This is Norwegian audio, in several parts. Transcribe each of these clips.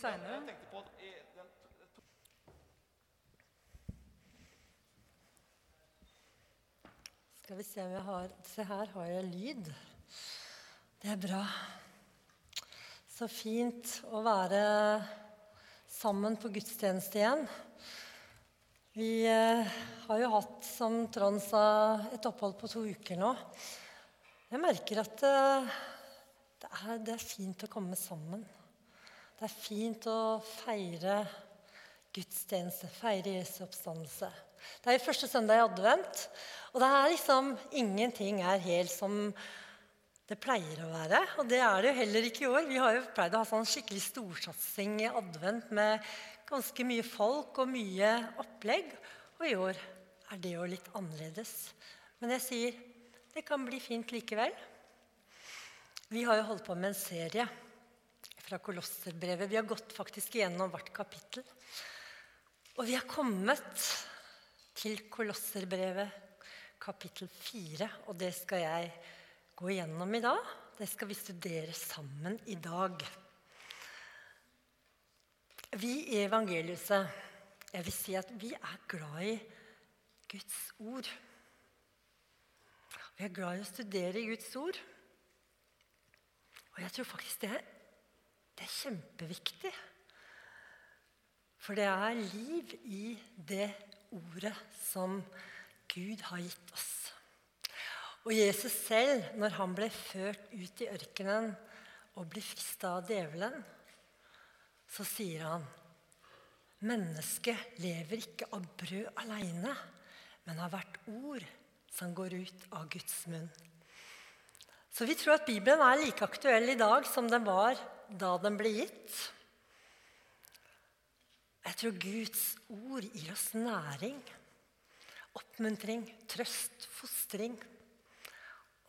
seinere. Skal vi se om jeg har Se her har jeg lyd. Det er bra. Så fint å være sammen på gudstjeneste igjen. Vi eh, har jo hatt, som Trond sa, et opphold på to uker nå. Jeg merker at eh, det, er, det er fint å komme sammen. Det er fint å feire gudstjeneste, feire Jesu oppstandelse. Det er jo første søndag i advent, og det er liksom ingenting er helt som det pleier å være. Og det er det jo heller ikke i år. Vi har jo pleid å ha sånn skikkelig storsatsing i advent med ganske mye folk og mye opplegg. Og i år er det jo litt annerledes. Men jeg sier det kan bli fint likevel. Vi har jo holdt på med en serie fra Kolosserbrevet. Vi har gått faktisk gjennom hvert kapittel. Og vi har kommet til Kolosserbrevet kapittel 4, og det skal jeg gå igjennom i dag. Det skal vi studere sammen i dag. Vi i evangeliet jeg vil si at vi er glad i Guds ord. Vi er glad i å studere Guds ord. Og jeg tror faktisk det, det er kjempeviktig. For det er liv i det ordet som Gud har gitt oss. Og Jesus selv, når han ble ført ut i ørkenen og ble frista av djevelen, så sier han Mennesket lever ikke av brød aleine, men av hvert ord som går ut av Guds munn. Så vi tror at Bibelen er like aktuell i dag som den var da den ble gitt. Jeg tror Guds ord gir oss næring, oppmuntring, trøst, fostring.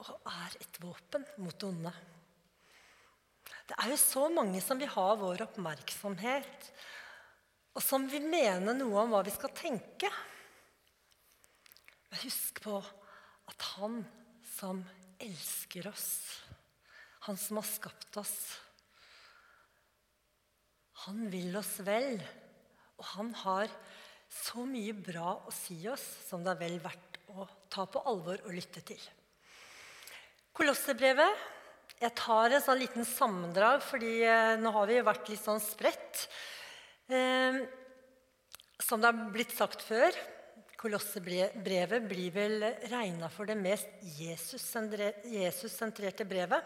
Og er et våpen mot det onde. Det er jo så mange som vil ha vår oppmerksomhet, og som vil mene noe om hva vi skal tenke. Men husk på at han som elsker oss, han som har skapt oss, han vil oss vel. Og han har så mye bra å si oss som det er vel verdt å ta på alvor og lytte til. Kolossebrevet. Jeg tar en sånn liten sammendrag, fordi eh, nå har vi vært litt sånn spredt. Eh, som det har blitt sagt før, Kolossebrevet blir vel regna for det mest Jesus-sentrerte brevet.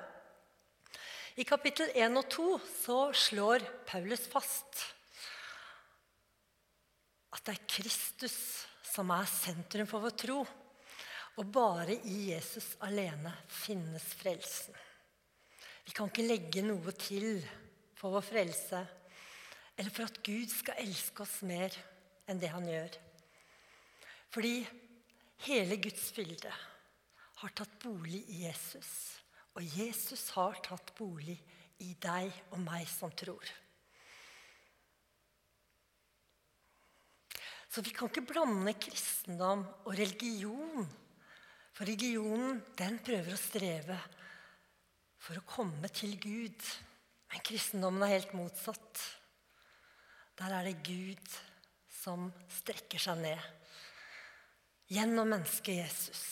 I kapittel 1 og 2 så slår Paulus fast at det er Kristus som er sentrum for vår tro. Og bare i Jesus alene finnes frelsen. Vi kan ikke legge noe til for vår frelse eller for at Gud skal elske oss mer enn det han gjør. Fordi hele Guds fylde har tatt bolig i Jesus. Og Jesus har tatt bolig i deg og meg som tror. Så vi kan ikke blande kristendom og religion. For religionen den prøver å streve for å komme til Gud. Men kristendommen er helt motsatt. Der er det Gud som strekker seg ned. Gjennom mennesket Jesus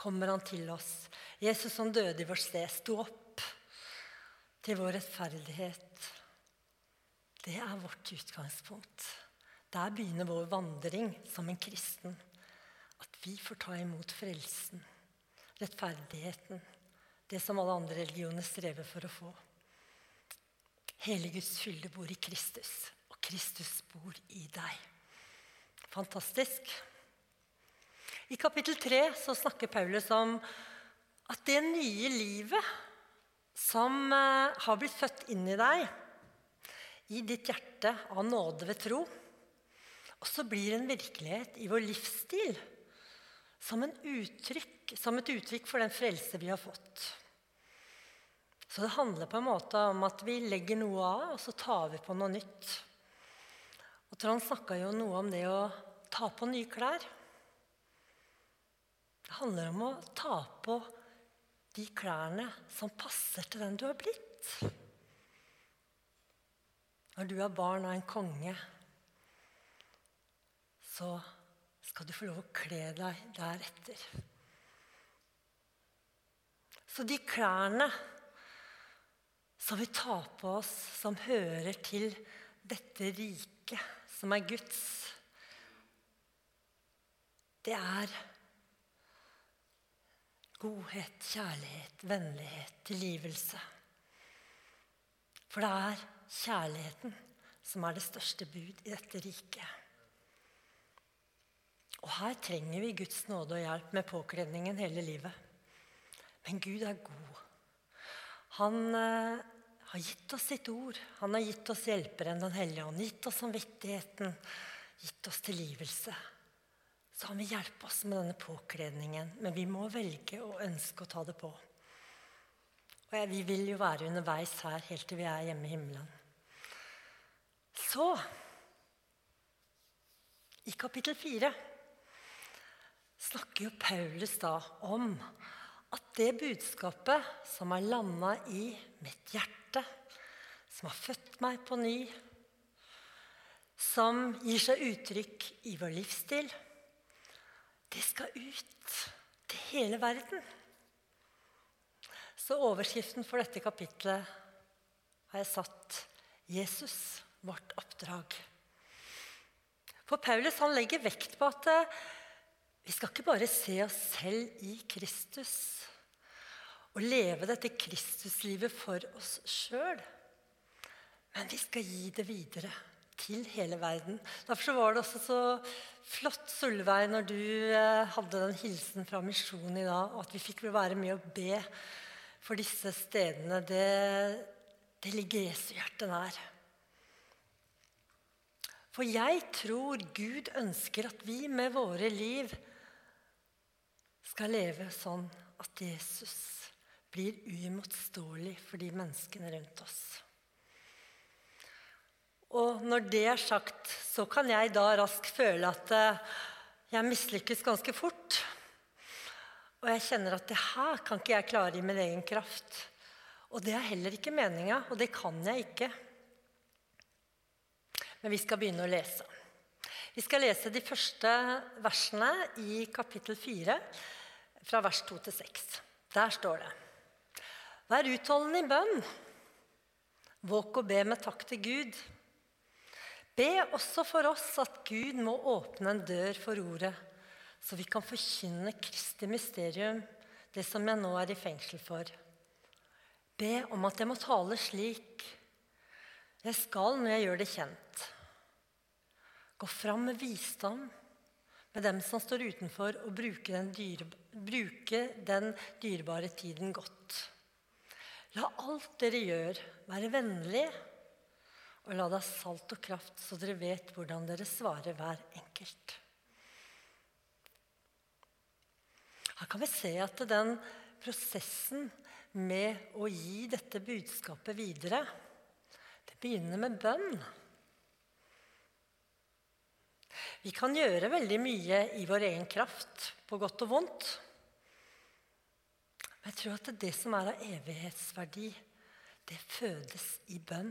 kommer han til oss. Jesus som døde i vårt sted. sto opp til vår rettferdighet. Det er vårt utgangspunkt. Der begynner vår vandring som en kristen. At vi får ta imot frelsen, rettferdigheten, det som alle andre religioner strever for å få. Hele Guds fylde bor i Kristus, og Kristus bor i deg. Fantastisk. I kapittel 3 så snakker Paulus om at det nye livet som eh, har blitt født inn i deg, i ditt hjerte av nåde ved tro, og så blir en virkelighet i vår livsstil som, uttrykk, som et uttrykk for den frelse vi har fått. Så det handler på en måte om at vi legger noe av, og så tar vi på noe nytt. Og Trond snakka jo noe om det å ta på nye klær. Det handler om å ta på de klærne som passer til den du har blitt. når du er barn av en konge, så skal du få lov å kle deg deretter. Så de klærne som vi tar på oss, som hører til dette riket, som er Guds, det er godhet, kjærlighet, vennlighet, tilgivelse. For det er kjærligheten som er det største bud i dette riket. Og her trenger vi Guds nåde og hjelp med påkledningen hele livet. Men Gud er god. Han eh, har gitt oss sitt ord. Han har gitt oss hjelperen Den hellige ånd, gitt oss samvittigheten, gitt oss tilgivelse. Så han vil hjelpe oss med denne påkledningen, men vi må velge å ønske å ta det på. Og jeg, Vi vil jo være underveis her helt til vi er hjemme i himmelen. Så I kapittel fire snakker jo Paulus da om at det budskapet som har landa i mitt hjerte, som har født meg på ny, som gir seg uttrykk i vår livsstil, det skal ut til hele verden. Så overskriften for dette kapitlet har jeg satt 'Jesus, vårt oppdrag'. For Paulus han legger vekt på at vi skal ikke bare se oss selv i Kristus og leve dette Kristuslivet for oss sjøl, men vi skal gi det videre til hele verden. Derfor var det også så flott, Solveig, når du eh, hadde den hilsen fra misjonen i dag, og at vi fikk være med å be for disse stedene. Det, det ligger Jesu hjerte nær. For jeg tror Gud ønsker at vi med våre liv skal leve sånn at Jesus blir uimotståelig for de menneskene rundt oss. Og når det er sagt, så kan jeg da raskt føle at eh, jeg mislykkes ganske fort. Og jeg kjenner at det her kan ikke jeg klare i min egen kraft. Og det er heller ikke meninga, og det kan jeg ikke. Men vi skal begynne å lese. Vi skal lese de første versene i kapittel 4 fra vers 2 til 6. Der står det Vær utholdende i bønn. Våk og be med takk til Gud. Be også for oss at Gud må åpne en dør for ordet, så vi kan forkynne Kristi mysterium, det som jeg nå er i fengsel for. Be om at jeg må tale slik. Jeg skal når jeg gjør det kjent. Gå fram med visdom med dem som står utenfor, og bruke den, dyre, bruke den dyrebare tiden godt. La alt dere gjør, være vennlig, og la ha salt og kraft, så dere vet hvordan dere svarer hver enkelt. Her kan vi se at den prosessen med å gi dette budskapet videre, det begynner med bønn. Vi kan gjøre veldig mye i vår egen kraft, på godt og vondt. Men jeg tror at det som er av evighetsverdi, det fødes i bønn.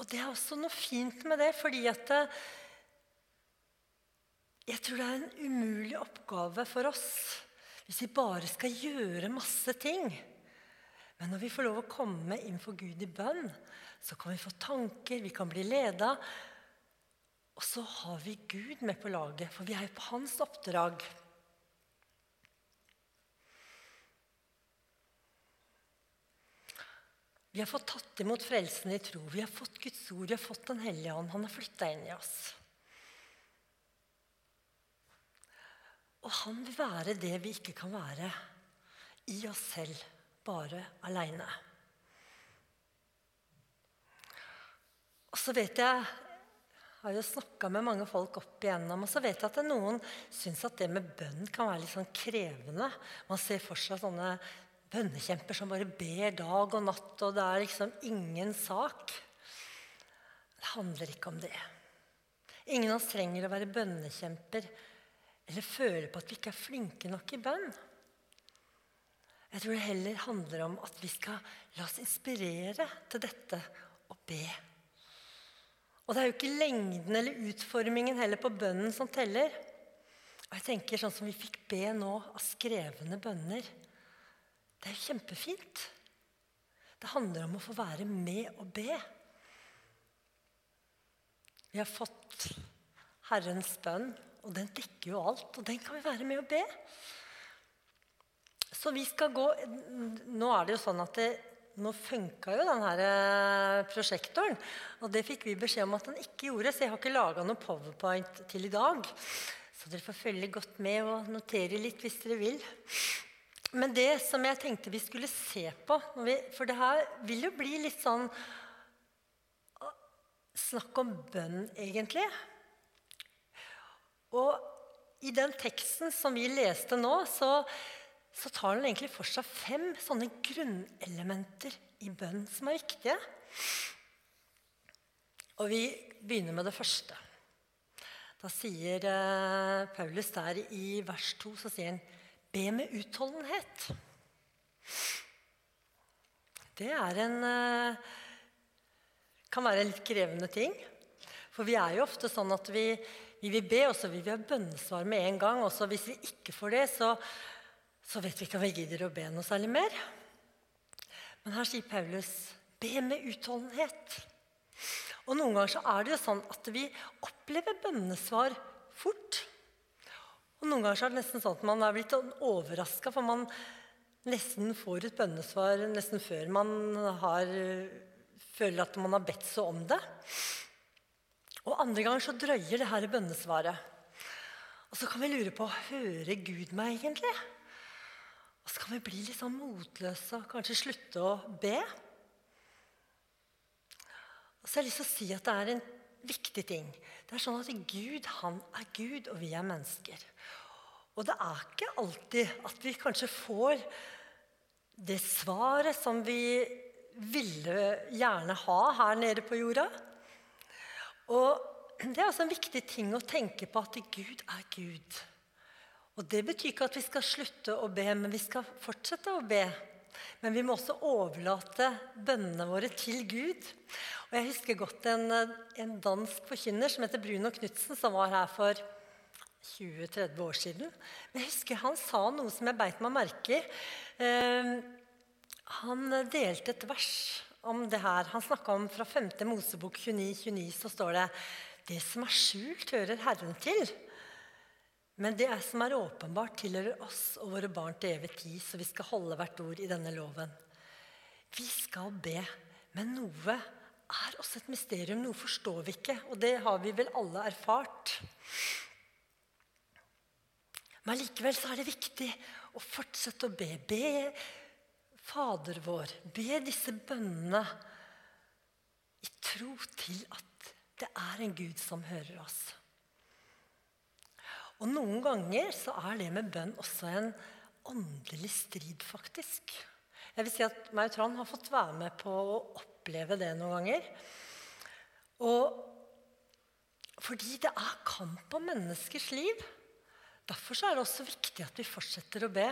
Og det er også noe fint med det, fordi at eh, jeg tror det er en umulig oppgave for oss hvis vi bare skal gjøre masse ting. Men når vi får lov å komme inn for Gud i bønn, så kan vi få tanker, vi kan bli leda. Og så har vi Gud med på laget, for vi er jo på hans oppdrag. Vi har fått tatt imot frelsen i tro. Vi har fått Guds ord, vi har fått Den hellige ånd. Han har flytta inn i oss. Og han vil være det vi ikke kan være i oss selv, bare aleine. Og så vet jeg jeg har jo snakka med mange folk opp igjennom, og så vet jeg at noen syns at det med bønn kan være litt sånn krevende. Man ser for seg sånne bønnekjemper som bare ber dag og natt, og det er liksom ingen sak. Det handler ikke om det. Ingen av oss trenger å være bønnekjemper eller føle på at vi ikke er flinke nok i bønn. Jeg tror det heller handler om at vi skal la oss inspirere til dette og be. Og det er jo ikke lengden eller utformingen heller på bønnen som teller. Og jeg tenker sånn som vi fikk be nå av skrevne bønner. Det er kjempefint. Det handler om å få være med og be. Vi har fått Herrens bønn, og den dekker jo alt. Og den kan vi være med og be. Så vi skal gå Nå er det jo sånn at det, nå funka jo den her eh, prosjektoren. Og det fikk vi beskjed om at den ikke gjorde, så jeg har ikke laga noe powerpoint til i dag. Så dere får følge godt med og notere litt hvis dere vil. Men det som jeg tenkte vi skulle se på vi, For det her vil jo bli litt sånn Snakk om bønn, egentlig. Og i den teksten som vi leste nå, så så tar den egentlig for seg fem sånne grunnelementer i bønn som er viktige. Og vi begynner med det første. Da sier eh, Paulus der i vers 2 så sier han, 'Be med utholdenhet'. Det en eh, kan være en litt krevende ting. For vi er jo ofte sånn at vi, vi vil be, og så vil vi ha bønnesvar med en gang. Og så hvis vi ikke får det, så så vet vi ikke om vi gidder å be noe særlig mer. Men her sier Paulus be med utholdenhet. Og noen ganger så er det jo sånn at vi opplever bønnesvar fort. Og noen ganger så er det nesten sånn at man er blitt sånn overraska, for man nesten får et bønnesvar nesten før man har, føler at man har bedt så om det. Og andre ganger så drøyer det her bønnesvaret. Og så kan vi lure på hører Gud meg egentlig? Og så kan vi bli litt sånn motløse og kanskje slutte å be. Og så har jeg lyst til å si at det er en viktig ting. Det er sånn at Gud, han er Gud, og vi er mennesker. Og det er ikke alltid at vi kanskje får det svaret som vi ville gjerne ha her nede på jorda. Og det er også en viktig ting å tenke på at Gud er Gud. Og Det betyr ikke at vi skal slutte å be, men vi skal fortsette å be. Men vi må også overlate bønnene våre til Gud. Og Jeg husker godt en, en dansk forkynner som heter Bruno Knutsen, som var her for 20-30 år siden. Men jeg husker han sa noe som jeg beit meg merke i. Eh, han delte et vers om det her. Han snakka om fra 5. Mosebok 29, 29, så står det Det som er skjult, hører Herren til. Men det som er åpenbart, tilhører oss og våre barn til evig tid, så vi skal holde hvert ord i denne loven. Vi skal be, men noe er også et mysterium. Noe forstår vi ikke, og det har vi vel alle erfart. Men likevel så er det viktig å fortsette å be. Be Fader vår. Be disse bønnene i tro til at det er en Gud som hører oss. Og noen ganger så er det med bønn også en åndelig strid, faktisk. Jeg vil si at meg og Trond har fått være med på å oppleve det noen ganger. Og fordi det er kamp om menneskers liv. Derfor er det også viktig at vi fortsetter å be.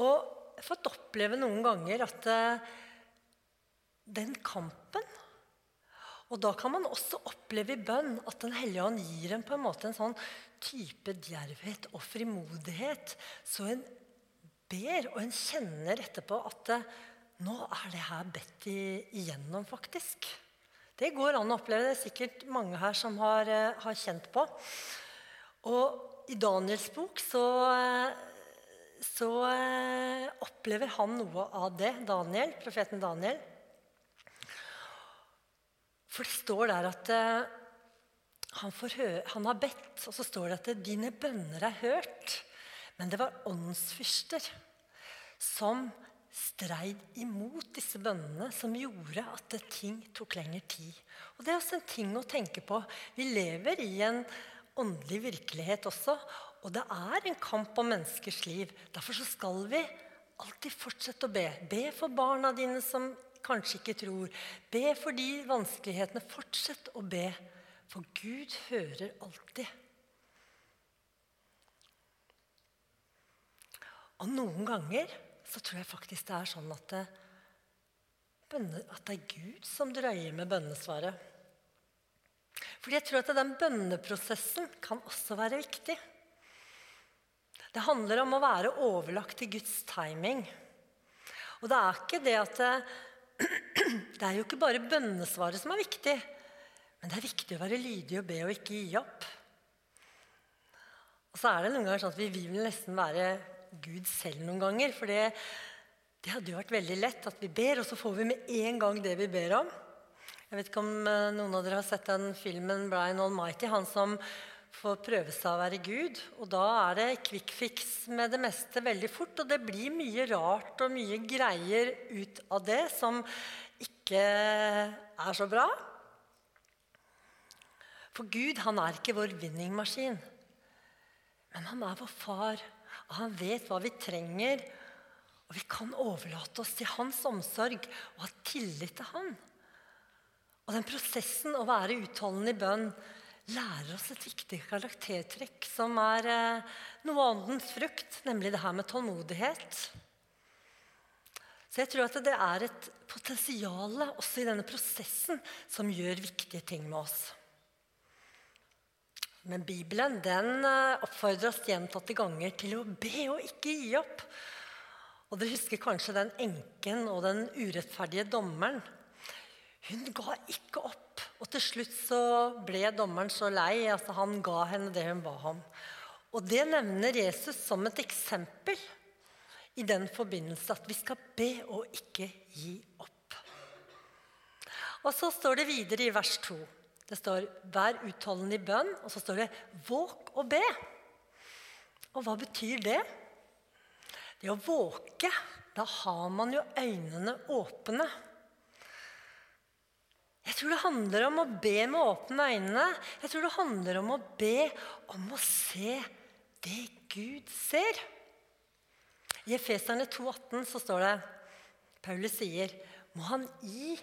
Og jeg har fått oppleve noen ganger at eh, den kampen og da kan man også oppleve i bønn at Den hellige ånd gir en på en måte en sånn type djervhet og frimodighet. Så en ber, og en kjenner etterpå at nå er det her bedt igjennom, faktisk. Det går an å oppleve. Det er sikkert mange her som har, eh, har kjent på. Og i Daniels bok så, så eh, opplever han noe av det. Daniel, profeten Daniel. For det står der at uh, han, høre, han, har bedt, og så står det at dine bønner er hørt. Men det var åndsfyrster som streid imot disse bønnene, som gjorde at ting tok lengre tid. Og Det er også en ting å tenke på. Vi lever i en åndelig virkelighet også. Og det er en kamp om menneskers liv. Derfor skal vi alltid fortsette å be. Be for barna dine som kanskje ikke tror. Be for de vanskelighetene. Fortsett å be, for Gud hører alltid. Og noen ganger så tror jeg faktisk det er sånn at det, at det er Gud som drøyer med bønnesvaret. Fordi jeg tror at den bønneprosessen kan også være viktig. Det handler om å være overlagt til Guds timing. Og det er ikke det at det, det er jo ikke bare bønnesvaret som er viktig. Men det er viktig å være lydig og be og ikke gi opp. Og så er det noen ganger sånn at vi vil nesten være Gud selv noen ganger. For det, det hadde jo vært veldig lett at vi ber, og så får vi med en gang det vi ber om. Jeg vet ikke om eh, noen av dere har sett den filmen 'Brian Almighty'. Han som får prøve seg å være Gud. Og da er det quick fix med det meste veldig fort. Og det blir mye rart og mye greier ut av det som ikke er så bra. For Gud, han er ikke vår vinningmaskin. Men han er vår far, og han vet hva vi trenger. Og vi kan overlate oss til hans omsorg og ha tillit til han. Og den prosessen å være utholdende i bønn lærer oss et viktig karaktertrekk som er eh, noe av åndens frukt, nemlig det her med tålmodighet. Så jeg tror at det er et potensial også i denne prosessen som gjør viktige ting med oss. Men Bibelen den eh, oppfordrer oss gjentatte ganger til å be og ikke gi opp. Og Dere husker kanskje den enken og den urettferdige dommeren. Hun ga ikke opp. Og til slutt så ble dommeren så lei altså han ga henne det hun ba om. Og det nevner Jesus som et eksempel i den forbindelse at vi skal be og ikke gi opp. Og så står det videre i vers 2. Det står 'vær utholdende i bønn', og så står det 'våk og be'. Og hva betyr det? Det å våke, da har man jo øynene åpne. Tror det handler om å be med åpne øyne. Jeg tror det handler om å be om å se det Gud ser. I Efeserne 2,18 så står det Paulus sier, må han gi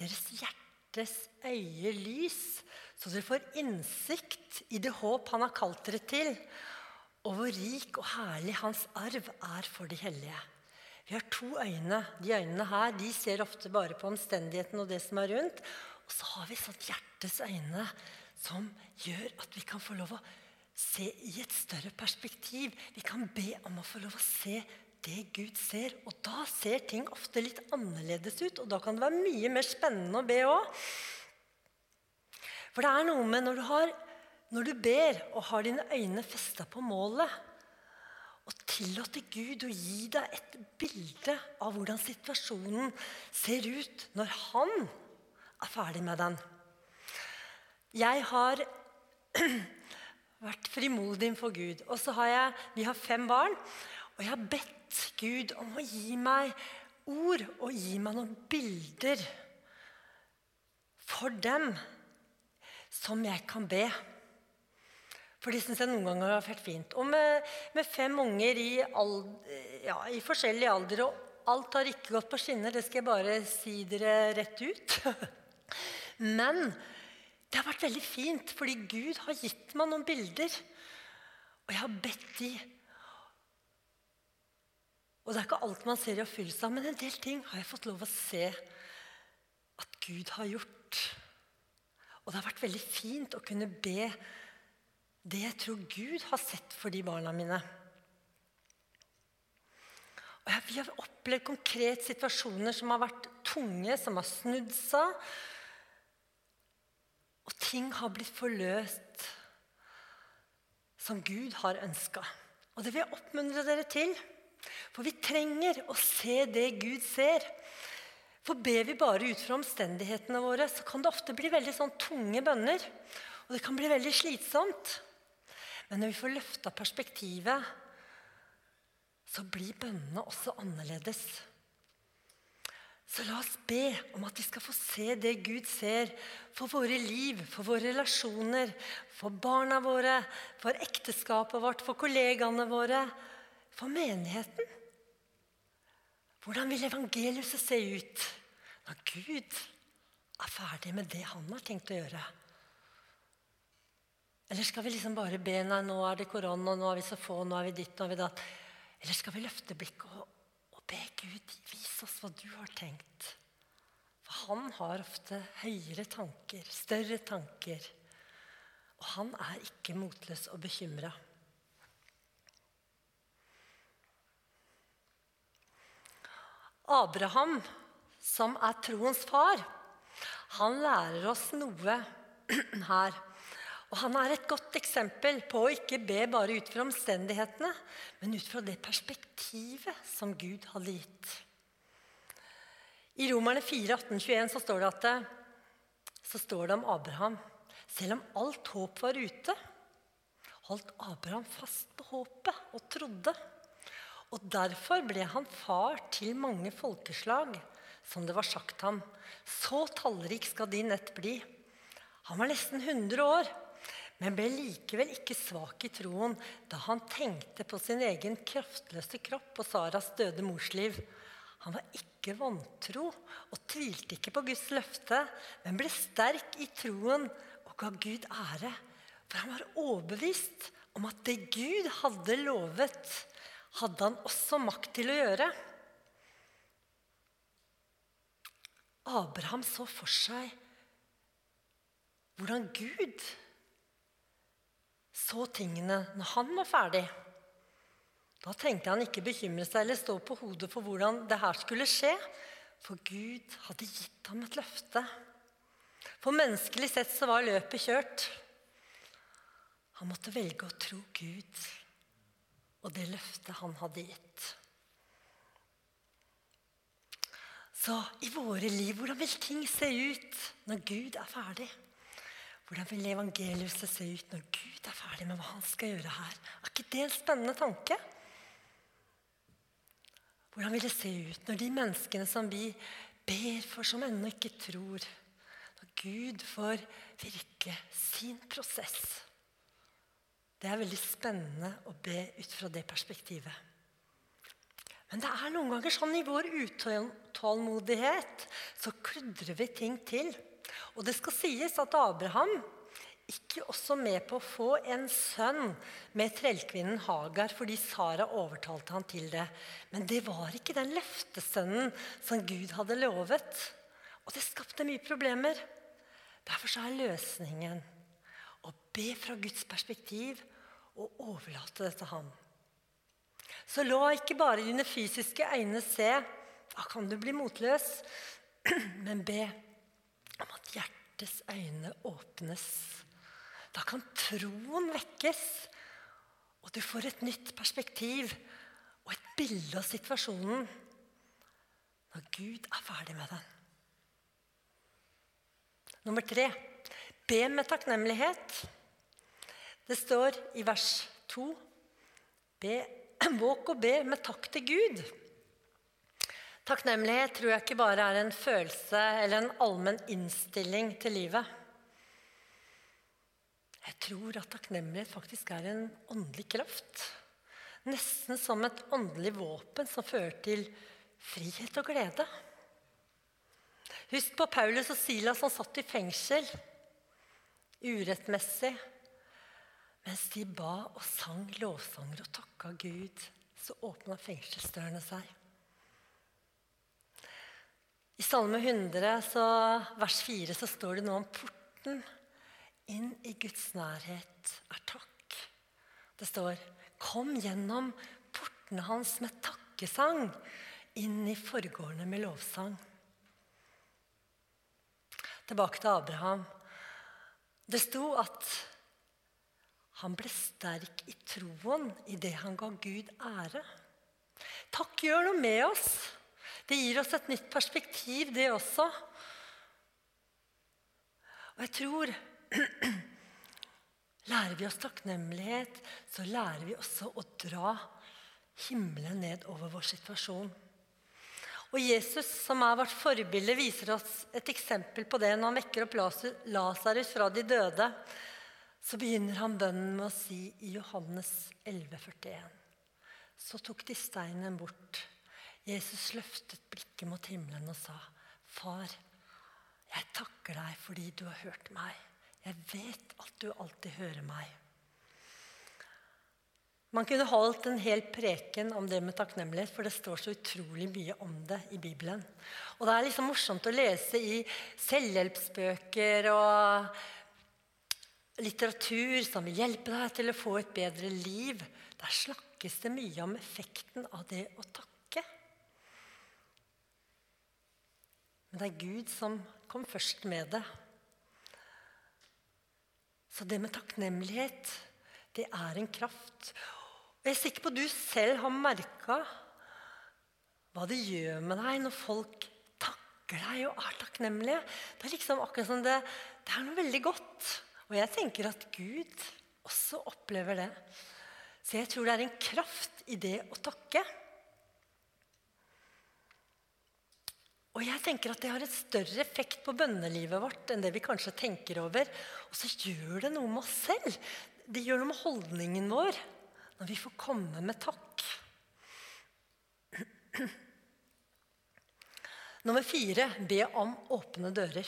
deres hjertes øye lys, så dere får innsikt i det håp han har kalt dere til, og hvor rik og herlig hans arv er for de hellige. Vi har to øyne. De øynene her de ser ofte bare på omstendigheten og det som er rundt. Og så har vi sånn hjertets øyne som gjør at vi kan få lov å se i et større perspektiv. Vi kan be om å få lov å se det Gud ser. Og da ser ting ofte litt annerledes ut, og da kan det være mye mer spennende å be òg. For det er noe med når du, har, når du ber og har dine øyne festa på målet, og tillate Gud å gi deg et bilde av hvordan situasjonen ser ut når han er ferdig med den. Jeg har vært frimodig for Gud. Og så har jeg, Vi har fem barn, og jeg har bedt Gud om å gi meg ord og gi meg noen bilder for dem som jeg kan be. For det syns jeg noen ganger har vært fint. Og med, med fem unger i, alder, ja, i, forskjellig alder, og alt har ikke gått på skinner, det skal jeg bare si dere rett ut. Men det har vært veldig fint, fordi Gud har gitt meg noen bilder. Og jeg har bedt de og det er ikke alt man ser i oppfyllelse av, men en del ting har jeg fått lov å se at Gud har gjort. Og det har vært veldig fint å kunne be det jeg tror Gud har sett for de barna mine. Og Vi har opplevd konkret situasjoner som har vært tunge, som har snudd seg. Og ting har blitt forløst som Gud har ønska. Og det vil jeg oppmuntre dere til. For vi trenger å se det Gud ser. For ber vi bare ut fra omstendighetene våre, så kan det ofte bli veldig sånn tunge bønner. Og det kan bli veldig slitsomt. Men når vi får løfta perspektivet, så blir bønnene også annerledes. Så la oss be om at vi skal få se det Gud ser for våre liv, for våre relasjoner, for barna våre, for ekteskapet vårt, for kollegaene våre, for menigheten. Hvordan vil evangeliet se ut når Gud er ferdig med det han har tenkt å gjøre? Eller skal vi liksom bare be nei, nå er det korona, nå er vi så få, nå er vi ditt, nå er vi datt? Eller skal vi løfte blikket og, og be Gud vise oss hva du har tenkt? For han har ofte høyere tanker, større tanker. Og han er ikke motløs og bekymra. Abraham, som er troens far, han lærer oss noe her. Og han er et godt eksempel på å ikke be bare ut fra omstendighetene, men ut fra det perspektivet som Gud hadde gitt. I Romerne 4, 18, 21 så står det, at, så står det om Abraham. Selv om alt håp var ute, holdt Abraham fast på håpet og trodde. Og derfor ble han far til mange folkeslag, som det var sagt ham. Så tallrik skal din ett bli. Han var nesten 100 år men ble likevel ikke svak i troen da han tenkte på sin egen kraftløse kropp og Saras døde mors liv. Han var ikke vantro og tvilte ikke på Guds løfte, men ble sterk i troen og ga Gud ære. For han var overbevist om at det Gud hadde lovet, hadde han også makt til å gjøre. Abraham så for seg hvordan Gud så tingene når han var ferdig. Da trengte han ikke bekymre seg eller stå på hodet for hvordan det her skulle skje, for Gud hadde gitt ham et løfte. For menneskelig sett så var løpet kjørt. Han måtte velge å tro Gud og det løftet han hadde gitt. Så i våre liv, hvordan vil ting se ut når Gud er ferdig? Hvordan vil evangeliet se ut når Gud er ferdig med hva han skal gjøre her? Er ikke det en spennende tanke? Hvordan vil det se ut når de menneskene som vi ber for, som ennå ikke tror Når Gud får virke sin prosess? Det er veldig spennende å be ut fra det perspektivet. Men det er noen ganger sånn i vår utålmodighet så kludrer vi ting til. Og det skal sies at Abraham ikke også med på å få en sønn med trellkvinnen Hagar fordi Sara overtalte han til det. Men det var ikke den løftesønnen som Gud hadde lovet. Og det skapte mye problemer. Derfor er løsningen å be fra Guds perspektiv og overlate det til ham. Så la ikke bare dine fysiske øyne se. Da kan du bli motløs. Men be om at hjertets øyne åpnes. Da kan troen vekkes, og du får et nytt perspektiv og et bilde av situasjonen når Gud er ferdig med den. Nummer tre be med takknemlighet. Det står i vers to be, våk og be med takk til Gud. Takknemlighet tror jeg ikke bare er en følelse eller en allmenn innstilling til livet. Jeg tror at takknemlighet faktisk er en åndelig kraft. Nesten som et åndelig våpen som fører til frihet og glede. Husk på Paulus og Silas som satt i fengsel urettmessig. Mens de ba og sang lovsanger og takka Gud, så åpna fengselsdørene seg. I Salme 100, så, vers 4, så står det noe om porten inn i Guds nærhet er takk. Det står 'Kom gjennom portene hans med takkesang, inn i forgårdene med lovsang'. Tilbake til Abraham. Det sto at han ble sterk i troen i det han ga Gud ære. Takk gjør noe med oss. Det gir oss et nytt perspektiv, det også. Og jeg tror Lærer vi oss takknemlighet, så lærer vi også å dra himmelen ned over vår situasjon. Og Jesus, som er vårt forbilde, viser oss et eksempel på det når han vekker opp Lasarus fra de døde. Så begynner han bønnen med å si i Johannes 11, 41. Så tok de steinen bort. Jesus løftet blikket mot himmelen og sa, 'Far, jeg takker deg fordi du har hørt meg.' 'Jeg vet at du alltid hører meg.' Man kunne holdt en hel preken om det med takknemlighet, for det står så utrolig mye om det i Bibelen. Og det er liksom morsomt å lese i selvhjelpsbøker og litteratur som vil hjelpe deg til å få et bedre liv. Der snakkes det mye om effekten av det å takke. Men det er Gud som kom først med det. Så det med takknemlighet, det er en kraft. Og jeg er sikker på at du selv har merka hva det gjør med deg når folk takker deg og er takknemlige. Det er liksom akkurat som det, det er noe veldig godt. Og jeg tenker at Gud også opplever det. Så jeg tror det er en kraft i det å takke. Og jeg tenker at det har et større effekt på bønnelivet vårt enn det vi kanskje tenker over. Og så gjør det noe med oss selv. Det gjør noe med holdningen vår når vi får komme med takk. Nummer fire be om åpne dører.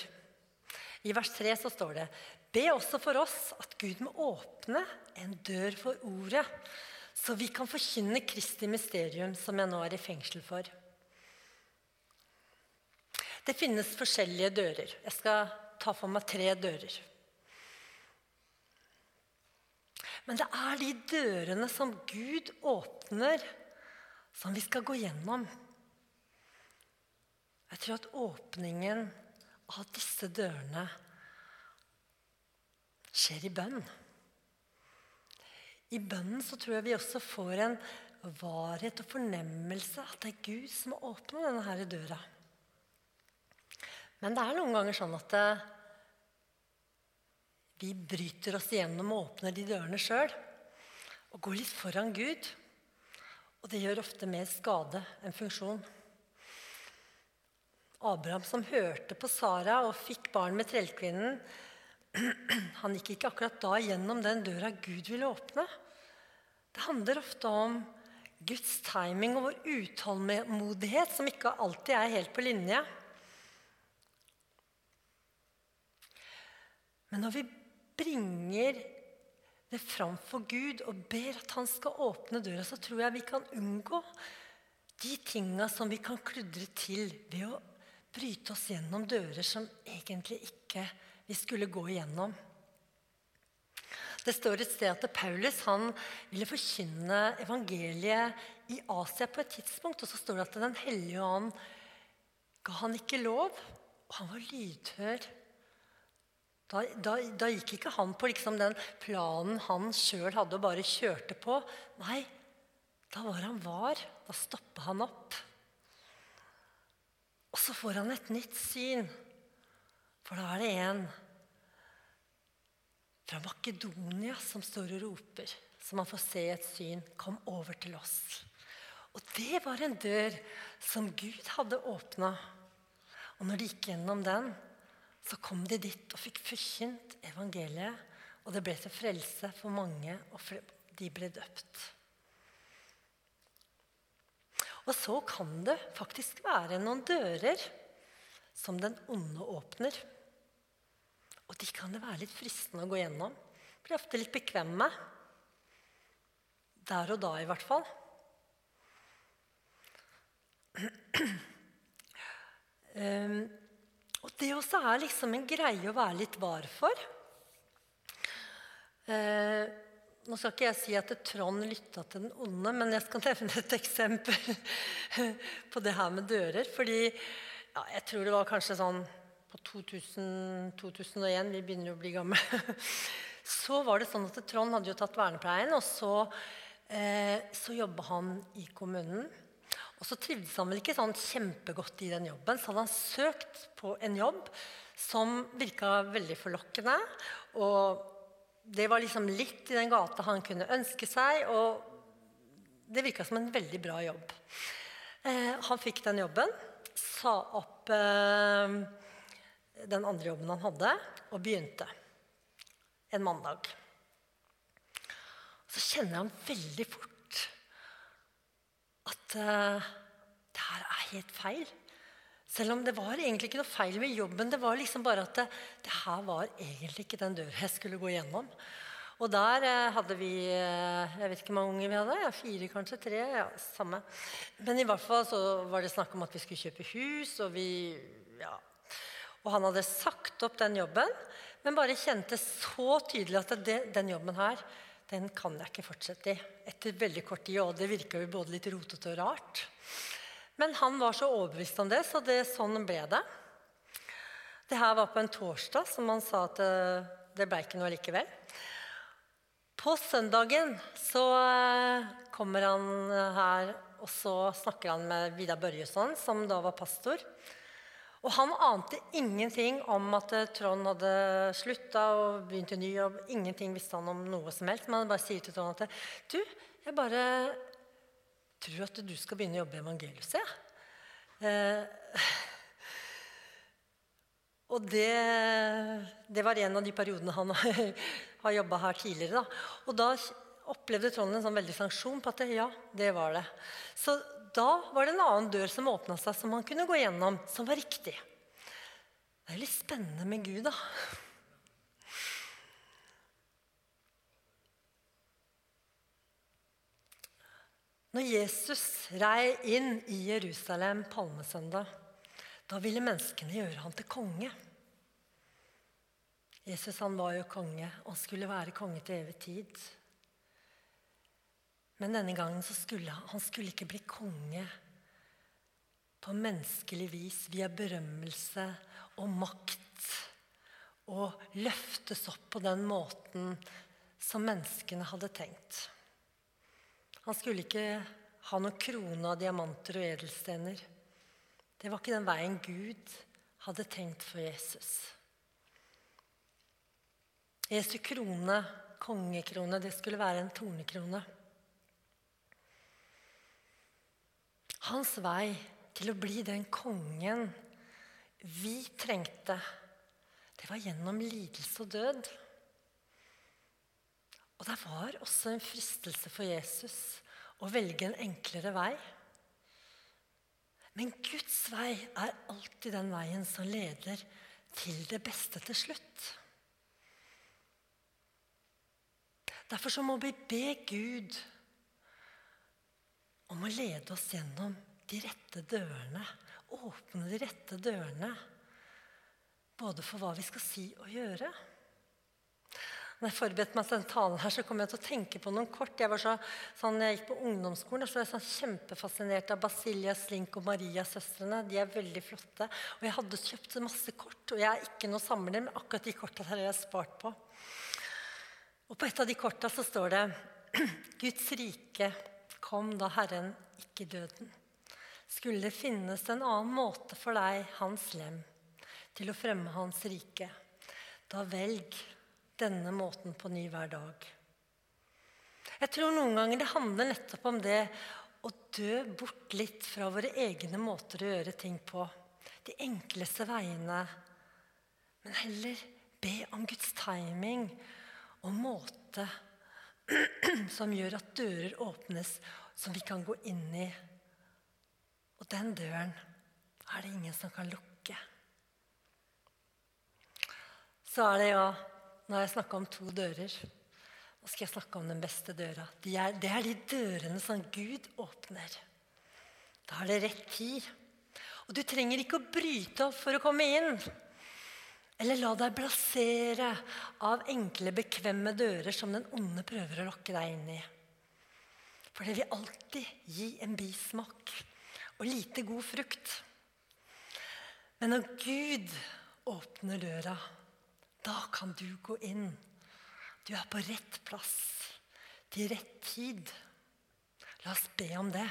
I vers tre så står det Be også for oss at Gud må åpne en dør for ordet, så vi kan forkynne Kristi mysterium, som jeg nå er i fengsel for. Det finnes forskjellige dører. Jeg skal ta for meg tre dører. Men det er de dørene som Gud åpner, som vi skal gå gjennom. Jeg tror at åpningen av disse dørene skjer i bønn. I bønnen så tror jeg vi også får en varhet og fornemmelse at det er Gud som har åpna denne døra. Men det er noen ganger sånn at det, vi bryter oss igjennom og åpner de dørene sjøl. Og går litt foran Gud. Og det gjør ofte mer skade enn funksjon. Abraham som hørte på Sara og fikk barn med trellkvinnen, han gikk ikke akkurat da gjennom den døra Gud ville åpne. Det handler ofte om Guds timing og vår utålmodighet, som ikke alltid er helt på linje. Men når vi bringer det fram for Gud og ber at han skal åpne døra, så tror jeg vi kan unngå de tinga som vi kan kludre til ved å bryte oss gjennom dører som egentlig ikke vi skulle gå igjennom. Det står et sted at Paulus han ville forkynne evangeliet i Asia på et tidspunkt. Og så står det at Den hellige ånd ga han ikke lov, og han var lydhør da, da, da, gikk ikke han på liksom den planen han sjøl hadde og bare kjørte på. Nei, da var han var. Da stoppa han opp. Og så får han et nytt syn. For da er det en fra Makedonia som står og roper. Så man får se et syn. Kom over til oss. Og det var en dør som Gud hadde åpna. Og når de gikk gjennom den, så kom de dit og fikk forkynt evangeliet. Og det ble til frelse for mange, og de ble døpt. Og så kan det faktisk være noen dører som den onde åpner. Og de kan det være litt fristende å gå gjennom. Blir ofte litt bekvemme. Der og da, i hvert fall. Um, Og det også er liksom en greie å være litt var for. Eh, nå skal ikke jeg si at Trond lytta til den onde, men jeg skal nevne et eksempel på det her med dører. Fordi ja, jeg tror det var kanskje sånn på 2000, 2001 Vi begynner jo å bli gamle. Så var det sånn at Trond hadde jo tatt vernepleien, og så, eh, så jobba han i kommunen. Og så trivdes han vel ikke sånn kjempegodt i den jobben, så hadde han søkt på en jobb som virka veldig forlokkende. Og det var liksom litt i den gata han kunne ønske seg, og det virka som en veldig bra jobb. Eh, han fikk den jobben, sa opp eh, den andre jobben han hadde, og begynte en mandag. Så kjenner han veldig fort at uh, det her er helt feil. Selv om det var egentlig ikke noe feil med jobben. Det var liksom bare at det, det her var egentlig ikke den døra jeg skulle gå gjennom. Og der eh, hadde vi eh, Jeg vet ikke hvor mange unger vi hadde. Ja, fire, kanskje. Tre. ja, Samme. Men i hvert fall så var det snakk om at vi skulle kjøpe hus, og vi ja. Og han hadde sagt opp den jobben, men bare kjente så tydelig at det, den jobben her, den kan jeg ikke fortsette i. Etter veldig kort tid, og det virka jo både litt rotete og rart. Men han var så overbevist om det, så det, sånn ble det. Det her var på en torsdag, som han sa at det, det ble ikke noe likevel. På søndagen så eh, kommer han her, og så snakker han med Vidar Børjesson, som da var pastor. Og han ante ingenting om at eh, Trond hadde slutta og begynt i ny jobb. Ingenting visste han om noe som helst. Men han bare sier til Trond at du, jeg bare tror at du skal begynne å jobbe i evangeliet, Ja. Eh, og det, det, var en av de periodene han har jobba her tidligere. Da. Og da opplevde Trond en sånn veldig sanksjon på at ja, det var det. Så da var det en annen dør som åpna seg, som han kunne gå gjennom, som var riktig. Det er litt spennende med Gud, da. Når Jesus rei inn i Jerusalem palmesøndag, da ville menneskene gjøre han til konge. Jesus han var jo konge og skulle være konge til evig tid. Men denne gangen så skulle han skulle ikke bli konge på menneskelig vis via berømmelse og makt og løftes opp på den måten som menneskene hadde tenkt. Han skulle ikke ha noen krone av diamanter og edelstener. Det var ikke den veien Gud hadde tenkt for Jesus. Jesu krone, kongekrone, det skulle være en tornekrone. Hans vei til å bli den kongen vi trengte, det var gjennom lidelse og død. Og det var også en fristelse for Jesus å velge en enklere vei. Men Guds vei er alltid den veien som leder til det beste til slutt. Derfor så må vi be Gud om å lede oss gjennom de rette dørene. Åpne de rette dørene. Både for hva vi skal si og gjøre. Når jeg forberedte meg til denne talen, her, så kom jeg til å tenke på noen kort. Jeg var så, sånn, jeg gikk på ungdomsskolen, så var jeg sånn kjempefascinert av Basilia Slink og Maria-søstrene. De er veldig flotte. Og jeg hadde kjøpt masse kort. Og jeg er ikke noe samler, men akkurat de korta har jeg spart på. Og på et av de korta så står det Guds rike kom da Herren ikke døden. Skulle det finnes en annen måte for deg, hans lem, til å fremme hans rike, da velg denne måten på ny hver dag. Jeg tror noen ganger det handler nettopp om det å dø bort litt fra våre egne måter å gjøre ting på. De enkleste veiene. Men heller be om Guds timing og måte som gjør at dører åpnes som vi kan gå inn i. Og den døren er det ingen som kan lukke. Så er det ja Nå har jeg snakka om to dører. Nå skal jeg snakke om den beste døra. De er, det er de dørene som Gud åpner. Da er det rett tid. Og du trenger ikke å bryte opp for å komme inn. Eller la deg blasere av enkle, bekvemme dører som den onde prøver å lokke deg inn i. For det vil alltid gi en bismak og lite god frukt. Men når Gud åpner døra, da kan du gå inn. Du er på rett plass til rett tid. La oss be om det.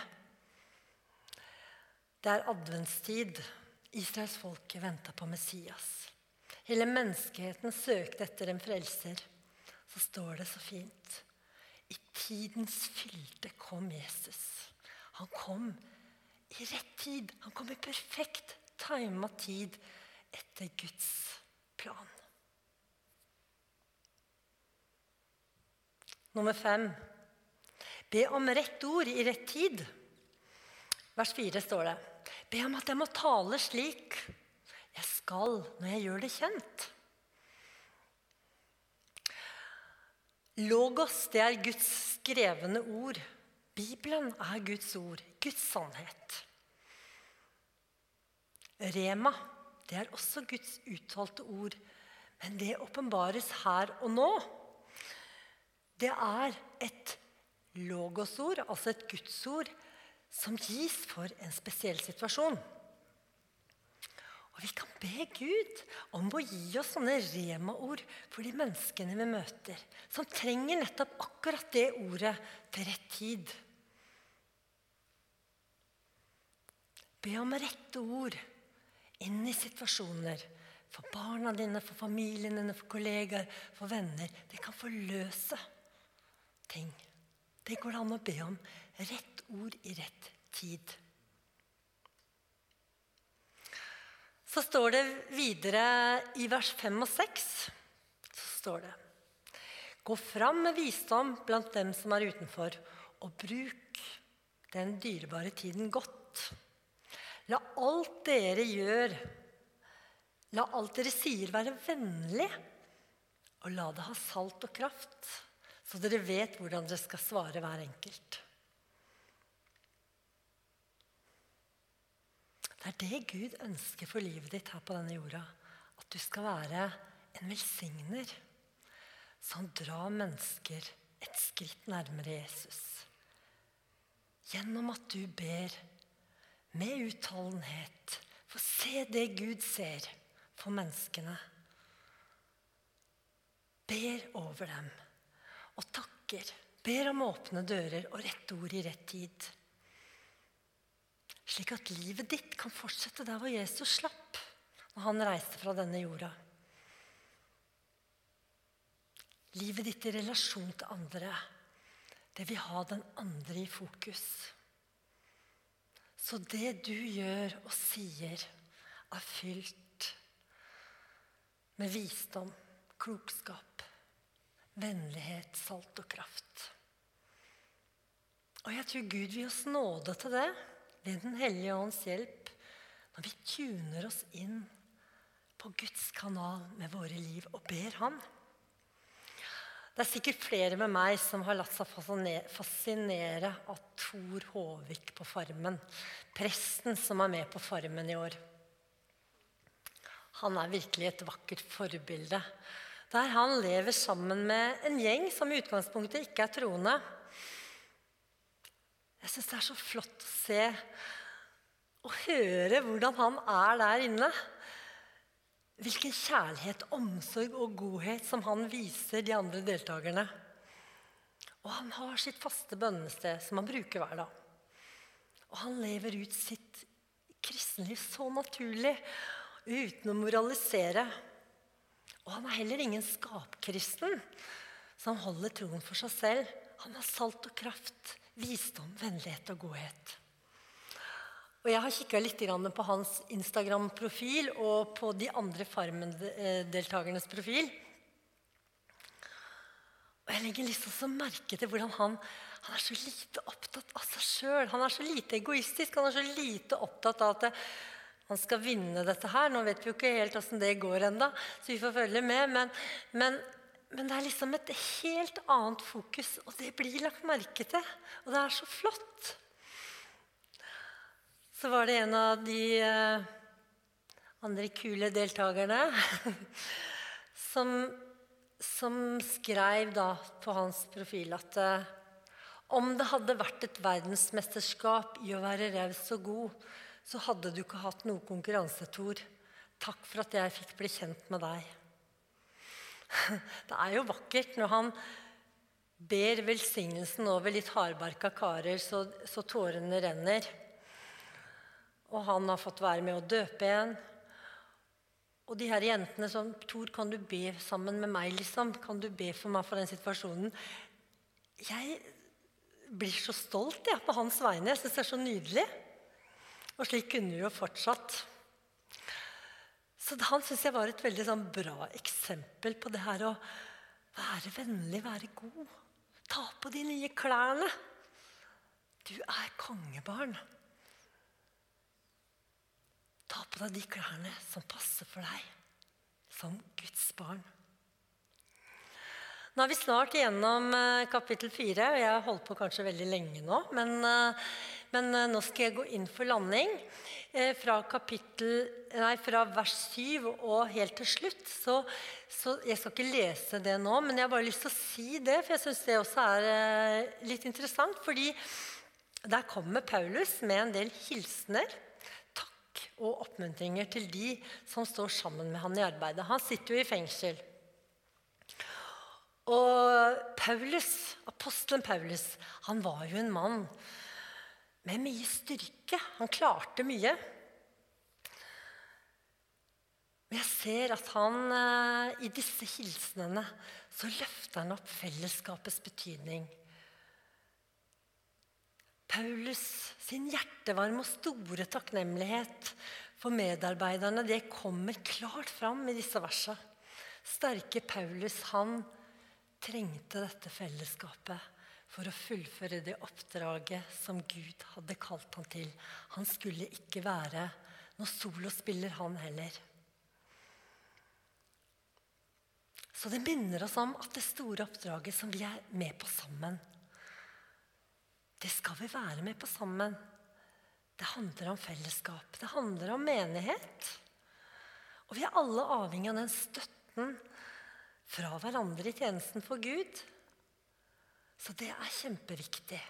Det er adventstid. Israels folke venter på Messias. Hele menneskeheten søkte etter en frelser. Så står det så fint. I tidens fylde kom Jesus. Han kom i rett tid. Han kom i perfekt tima tid etter Guds plan. Nummer fem. Be om rett ord i rett tid. Vers fire står det. Be om at jeg må tale slik jeg skal når jeg gjør det kjent. Logos, det er Guds skrevne ord. Bibelen er Guds ord, Guds sannhet. Rema, det er også Guds uttalte ord, men det åpenbares her og nå. Det er et logosord, altså et gudsord, som gis for en spesiell situasjon. Og vi kan be Gud om å gi oss sånne rema-ord for de menneskene vi møter, som trenger nettopp akkurat det ordet til rett tid. Be om rette ord inn i situasjoner. For barna dine, for familien dine, for kollegaer, for venner. Det kan forløse ting. Det går det an å be om. Rett ord i rett tid. Så står det videre i vers 5 og 6 så står det Gå fram med visdom blant dem som er utenfor, og bruk den dyrebare tiden godt. La alt dere gjør, la alt dere sier, være vennlig, og la det ha salt og kraft, så dere vet hvordan dere skal svare hver enkelt. Det er det Gud ønsker for livet ditt her på denne jorda. At du skal være en velsigner som drar mennesker et skritt nærmere Jesus. Gjennom at du ber med utholdenhet. For se det Gud ser for menneskene. Ber over dem og takker. Ber om åpne dører og rette ord i rett tid. Slik at livet ditt kan fortsette der hvor Jesus slapp når han reiste fra denne jorda. Livet ditt i relasjon til andre. Det vil ha den andre i fokus. Så det du gjør og sier, er fylt med visdom, klokskap, vennlighet, salt og kraft. Og jeg tror Gud vil oss nåde til det ved Den hellige ånds hjelp når vi tuner oss inn på Guds kanal med våre liv og ber Ham. Det er sikkert flere med meg som har latt seg fascinere av Tor Håvik på Farmen. Presten som er med på Farmen i år. Han er virkelig et vakkert forbilde. Der han lever sammen med en gjeng som i utgangspunktet ikke er troende. Jeg syns det er så flott å se og høre hvordan han er der inne. Hvilken kjærlighet, omsorg og godhet som han viser de andre deltakerne. Og han har sitt faste bønnested som han bruker hver dag. Og han lever ut sitt kristenliv så naturlig, uten å moralisere. Og han er heller ingen skapkristen som holder troen for seg selv. Han har salt og kraft visdom, vennlighet og godhet. Og Jeg har kikka litt på hans Instagram-profil og på de andre Farmen-deltakernes profil. Og Jeg legger liksom så merke til hvordan han, han, er så lite opptatt av seg sjøl. Han er så lite egoistisk, han er så lite opptatt av at han skal vinne dette her. Nå vet vi jo ikke helt åssen det går ennå, så vi får følge med. Men, men men det er liksom et helt annet fokus, og det blir lagt merke til. Og det er så flott. Så var det en av de eh, andre kule deltakerne som, som skrev da på hans profil at eh, om det hadde vært et verdensmesterskap i å være raus og god, så hadde du ikke hatt noe konkurranse, Tor. Takk for at jeg fikk bli kjent med deg. Det er jo vakkert når han ber velsignelsen over litt hardbarka karer så, så tårene renner. Og han har fått være med å døpe en. Og de her jentene som Tor, kan du be sammen med meg, liksom? Kan du be for meg for den situasjonen? Jeg blir så stolt ja, på hans vegne. Jeg syns det er så nydelig. Og slik kunne vi jo fortsatt. Så han syns jeg var et veldig sånn, bra eksempel på det her å være vennlig, være god. Ta på de nye klærne. Du er kongebarn. Ta på deg de klærne som passer for deg som Guds barn. Nå er vi snart igjennom eh, kapittel fire. Jeg har holdt på kanskje veldig lenge nå. Men, eh, men eh, nå skal jeg gå inn for landing. Fra, kapittel, nei, fra vers 7 og helt til slutt. Så, så, jeg skal ikke lese det nå, men jeg har bare lyst til å si det. For jeg syns det også er litt interessant. Fordi der kommer Paulus med en del hilsener. Takk og oppmuntringer til de som står sammen med han i arbeidet. Han sitter jo i fengsel. Og Paulus, apostelen Paulus han var jo en mann med mye styrke. Han klarte mye. Men jeg ser at han eh, i disse hilsenene så løfter han opp fellesskapets betydning. Paulus sin hjertevarme og store takknemlighet for medarbeiderne det kommer klart fram i disse versene. Sterke Paulus han trengte dette fellesskapet for å fullføre det oppdraget som Gud hadde kalt han til. Han skulle ikke være noe solospiller, han heller. Så det minner oss om at det store oppdraget som vi er med på sammen, det skal vi være med på sammen. Det handler om fellesskap. Det handler om menighet. Og vi er alle avhengig av den støtten fra hverandre i tjenesten for Gud. Så det er kjempeviktig.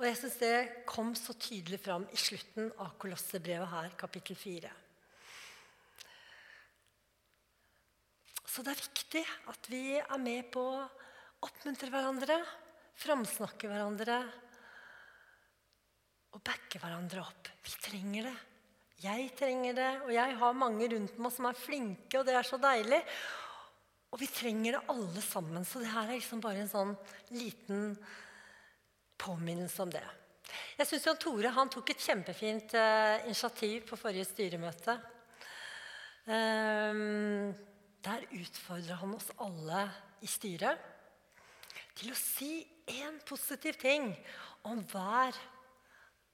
Og jeg syns det kom så tydelig fram i slutten av Kolossebrevet her, kapittel 4. Så det er viktig at vi er med på å oppmuntre hverandre, framsnakke hverandre og backe hverandre opp. Vi trenger det. Jeg trenger det, og jeg har mange rundt meg som er flinke, og det er så deilig. Og vi trenger det alle sammen. Så det her er liksom bare en sånn liten påminnelse om det. Jeg syns Jan Tore han tok et kjempefint eh, initiativ på forrige styremøte. Um, der utfordrer han oss alle i styret til å si én positiv ting om hver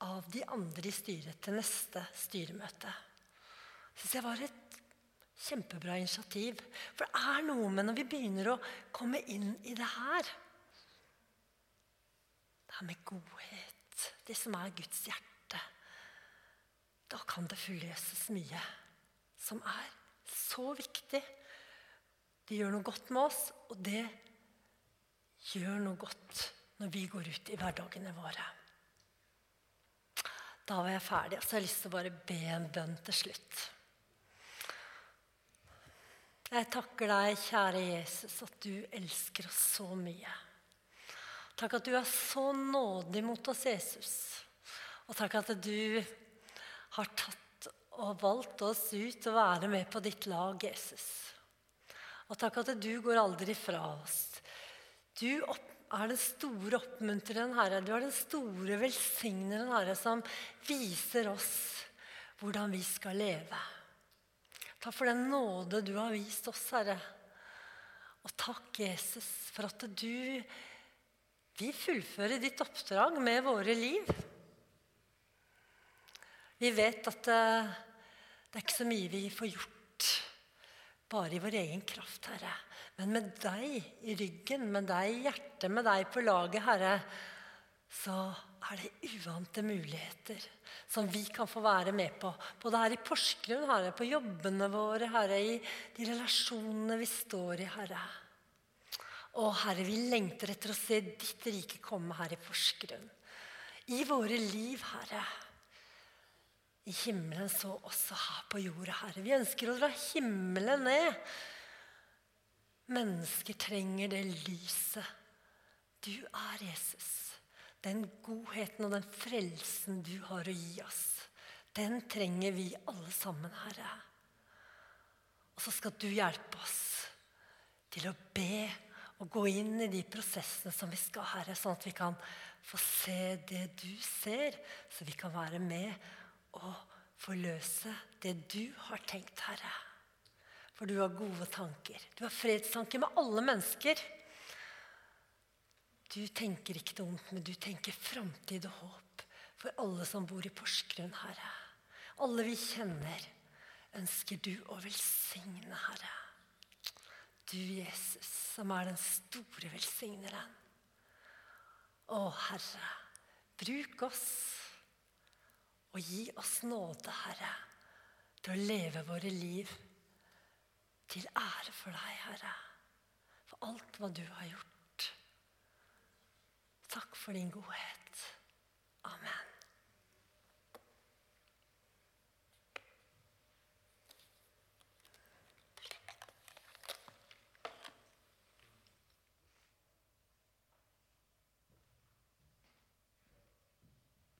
av de andre i styret til neste styremøte. Syns jeg var et Kjempebra initiativ. For det er noe med når vi begynner å komme inn i det her Det her med godhet, det som er Guds hjerte. Da kan det forløses mye som er så viktig. Det gjør noe godt med oss, og det gjør noe godt når vi går ut i hverdagene våre. Da var jeg ferdig. Så jeg har lyst til å bare be en bønn til slutt. Jeg takker deg, kjære Jesus, at du elsker oss så mye. Takk at du er så nådig mot oss, Jesus. Og takk at du har tatt og valgt oss ut å være med på ditt lag, Jesus. Og takk at du går aldri fra oss. Du er den store oppmuntreren, Herre. Du er den store velsigneren, Herre, som viser oss hvordan vi skal leve. Takk for den nåde du har vist oss, Herre. Og takk, Jesus, for at du vil fullføre ditt oppdrag med våre liv. Vi vet at det, det er ikke så mye vi får gjort bare i vår egen kraft, Herre. Men med deg i ryggen, med deg i hjertet, med deg på laget, Herre, så er det uante muligheter som vi kan få være med på. Både her i Porsgrunn, Herre, på jobbene våre, Herre, i de relasjonene vi står i, Herre. Å, Herre, vi lengter etter å se ditt rike komme her i Porsgrunn. I våre liv, Herre. I himmelen så også her på jorda, Herre. Vi ønsker å dra himmelen ned. Mennesker trenger det lyset. Du er Jesus. Den godheten og den frelsen du har å gi oss, den trenger vi alle sammen, Herre. Og så skal du hjelpe oss til å be og gå inn i de prosessene som vi skal, Herre, sånn at vi kan få se det du ser, så vi kan være med og forløse det du har tenkt, Herre. For du har gode tanker. Du har fredstanker med alle mennesker. Du tenker ikke noe ondt, men du tenker framtid og håp for alle som bor i Porsgrunn, Herre. Alle vi kjenner, ønsker du å velsigne, Herre. Du, Jesus. som er den store velsigneren. Å, Herre, bruk oss og gi oss nåde, Herre, til å leve våre liv til ære for deg, Herre, for alt hva du har gjort. Takk for din godhet. Amen.